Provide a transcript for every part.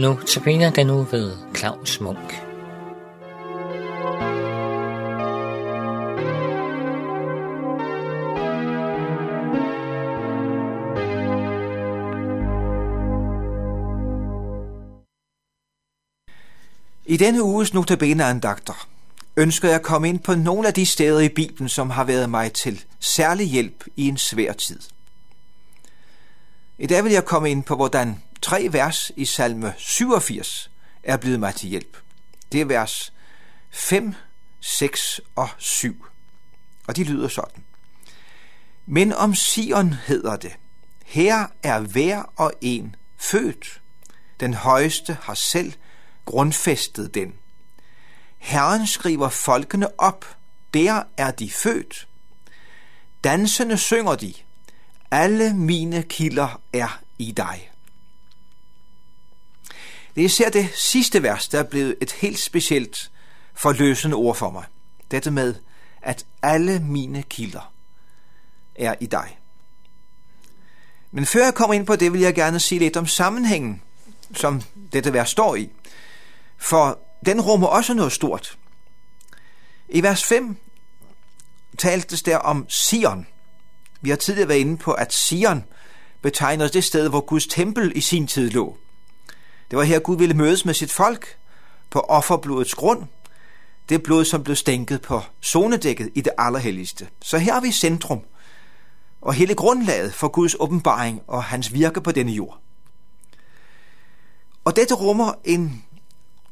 Nu tabiner den nu ved Claus Munk. I denne uges notabene-andagter ønsker jeg at komme ind på nogle af de steder i Bibelen, som har været mig til særlig hjælp i en svær tid. I dag vil jeg komme ind på, hvordan tre vers i salme 87 er blevet mig til hjælp. Det er vers 5, 6 og 7. Og de lyder sådan. Men om Sion hedder det, her er hver og en født. Den højeste har selv grundfæstet den. Herren skriver folkene op, der er de født. Dansende synger de, alle mine kilder er i dig. Det er især det sidste vers, der er blevet et helt specielt forløsende ord for mig. Dette med, at alle mine kilder er i dig. Men før jeg kommer ind på det, vil jeg gerne sige lidt om sammenhængen, som dette vers står i. For den rummer også noget stort. I vers 5 taltes der om Sion. Vi har tidligere været inde på, at Sion betegner det sted, hvor Guds tempel i sin tid lå. Det var her, Gud ville mødes med sit folk på offerblodets grund. Det blod, som blev stænket på zonedækket i det allerhelligste. Så her er vi centrum og hele grundlaget for Guds åbenbaring og hans virke på denne jord. Og dette rummer en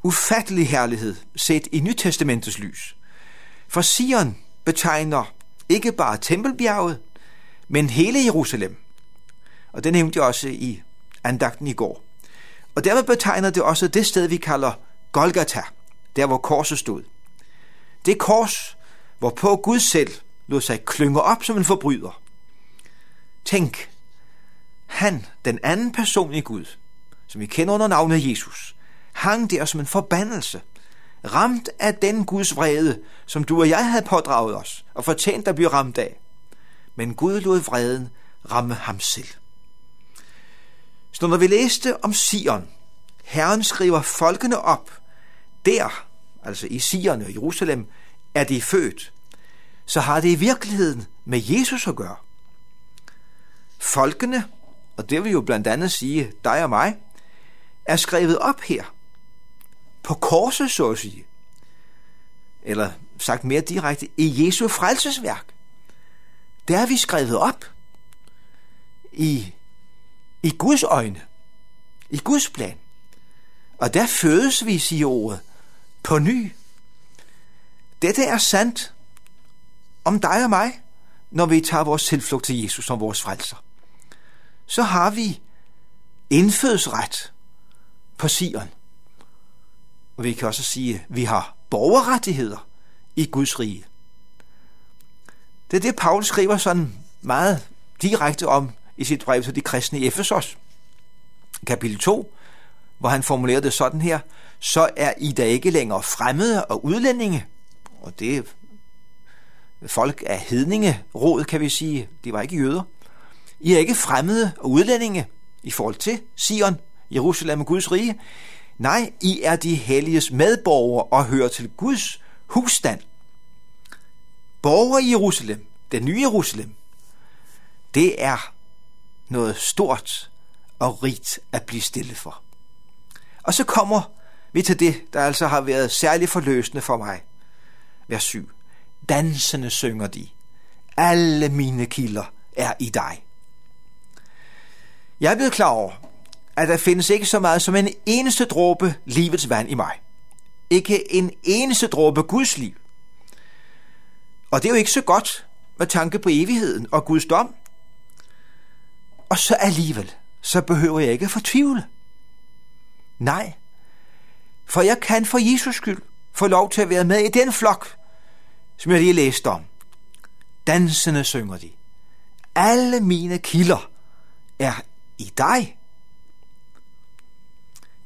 ufattelig herlighed set i Nytestamentets lys. For Sion betegner ikke bare tempelbjerget, men hele Jerusalem. Og det nævnte jeg også i andagten i går. Og dermed betegner det også det sted, vi kalder Golgata, der hvor korset stod. Det kors, hvorpå Gud selv lod sig klynge op som en forbryder. Tænk, han, den anden person i Gud, som vi kender under navnet Jesus, hang der som en forbandelse, ramt af den Guds vrede, som du og jeg havde pådraget os og fortjent at blive ramt af. Men Gud lod vreden ramme ham selv. Så når vi læste om Sion, Herren skriver folkene op, der, altså i Sion og Jerusalem, er de født, så har det i virkeligheden med Jesus at gøre. Folkene, og det vil jo blandt andet sige dig og mig, er skrevet op her – på korset, så at sige. Eller sagt mere direkte, i Jesu frelsesværk. Der er vi skrevet op i, i Guds øjne, i Guds plan. Og der fødes vi, siger ordet, på ny. Dette er sandt om dig og mig, når vi tager vores tilflugt til Jesus som vores frelser. Så har vi indfødsret på Sion. Og vi kan også sige, at vi har borgerrettigheder i Guds rige. Det er det, Paul skriver sådan meget direkte om i sit brev til de kristne i Efesos. Kapitel 2, hvor han formulerede det sådan her, så er I da ikke længere fremmede og udlændinge. Og det er folk af hedninge råd, kan vi sige. De var ikke jøder. I er ikke fremmede og udlændinge i forhold til Sion, Jerusalem og Guds rige. Nej, I er de helliges medborgere og hører til Guds husstand. Borger i Jerusalem, den nye Jerusalem, det er noget stort og rigt at blive stille for. Og så kommer vi til det, der altså har været særligt forløsende for mig. Vers 7. Dansende synger de. Alle mine kilder er i dig. Jeg er blevet klar over, at der findes ikke så meget som en eneste dråbe livets vand i mig. Ikke en eneste dråbe Guds liv. Og det er jo ikke så godt med tanke på evigheden og Guds dom. Og så alligevel, så behøver jeg ikke fortvivle. Nej, for jeg kan for Jesus skyld få lov til at være med i den flok, som jeg lige læste om. Dansende synger de. Alle mine kilder er i dig.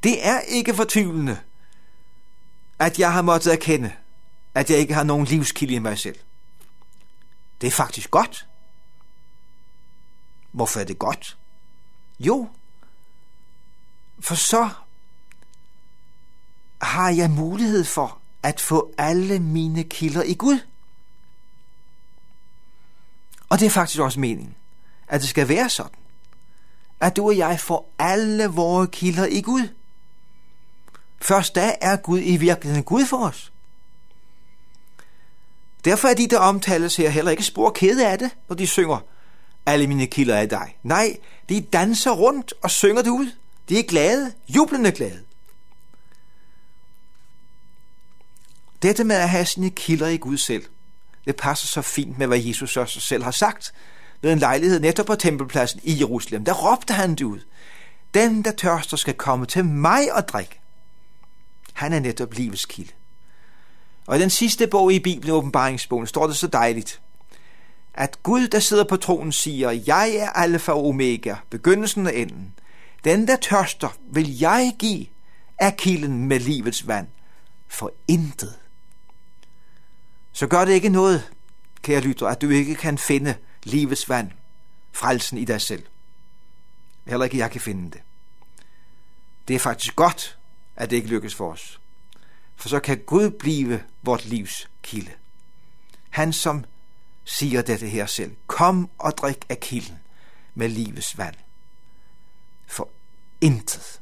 Det er ikke fortvivlende, at jeg har måttet erkende, at jeg ikke har nogen livskilde i mig selv. Det er faktisk godt. Hvorfor er det godt? Jo, for så har jeg mulighed for at få alle mine kilder i Gud. Og det er faktisk også meningen, at det skal være sådan, at du og jeg får alle vores kilder i Gud. Først da er Gud i virkeligheden Gud for os. Derfor er de, der omtales her, heller ikke spor kede af det, når de synger, alle mine kilder er dig. Nej, de danser rundt og synger det ud. De er glade, jublende glade. Dette med at have sine kilder i Gud selv, det passer så fint med, hvad Jesus også selv har sagt ved en lejlighed netop på tempelpladsen i Jerusalem. Der råbte han det ud. Den, der tørster, skal komme til mig og drikke. Han er netop livets kilde. Og i den sidste bog i Bibelen, åbenbaringsbogen, står det så dejligt, at Gud, der sidder på tronen, siger, jeg er alfa og omega, begyndelsen og enden. Den, der tørster, vil jeg give af kilden med livets vand, for intet. Så gør det ikke noget, kære lytter, at du ikke kan finde livets vand, frelsen i dig selv. Heller ikke jeg kan finde det. Det er faktisk godt, at det ikke lykkes for os. For så kan Gud blive vort livs kilde. Han, som siger dette her selv. Kom og drik af kilden med livets vand. For intet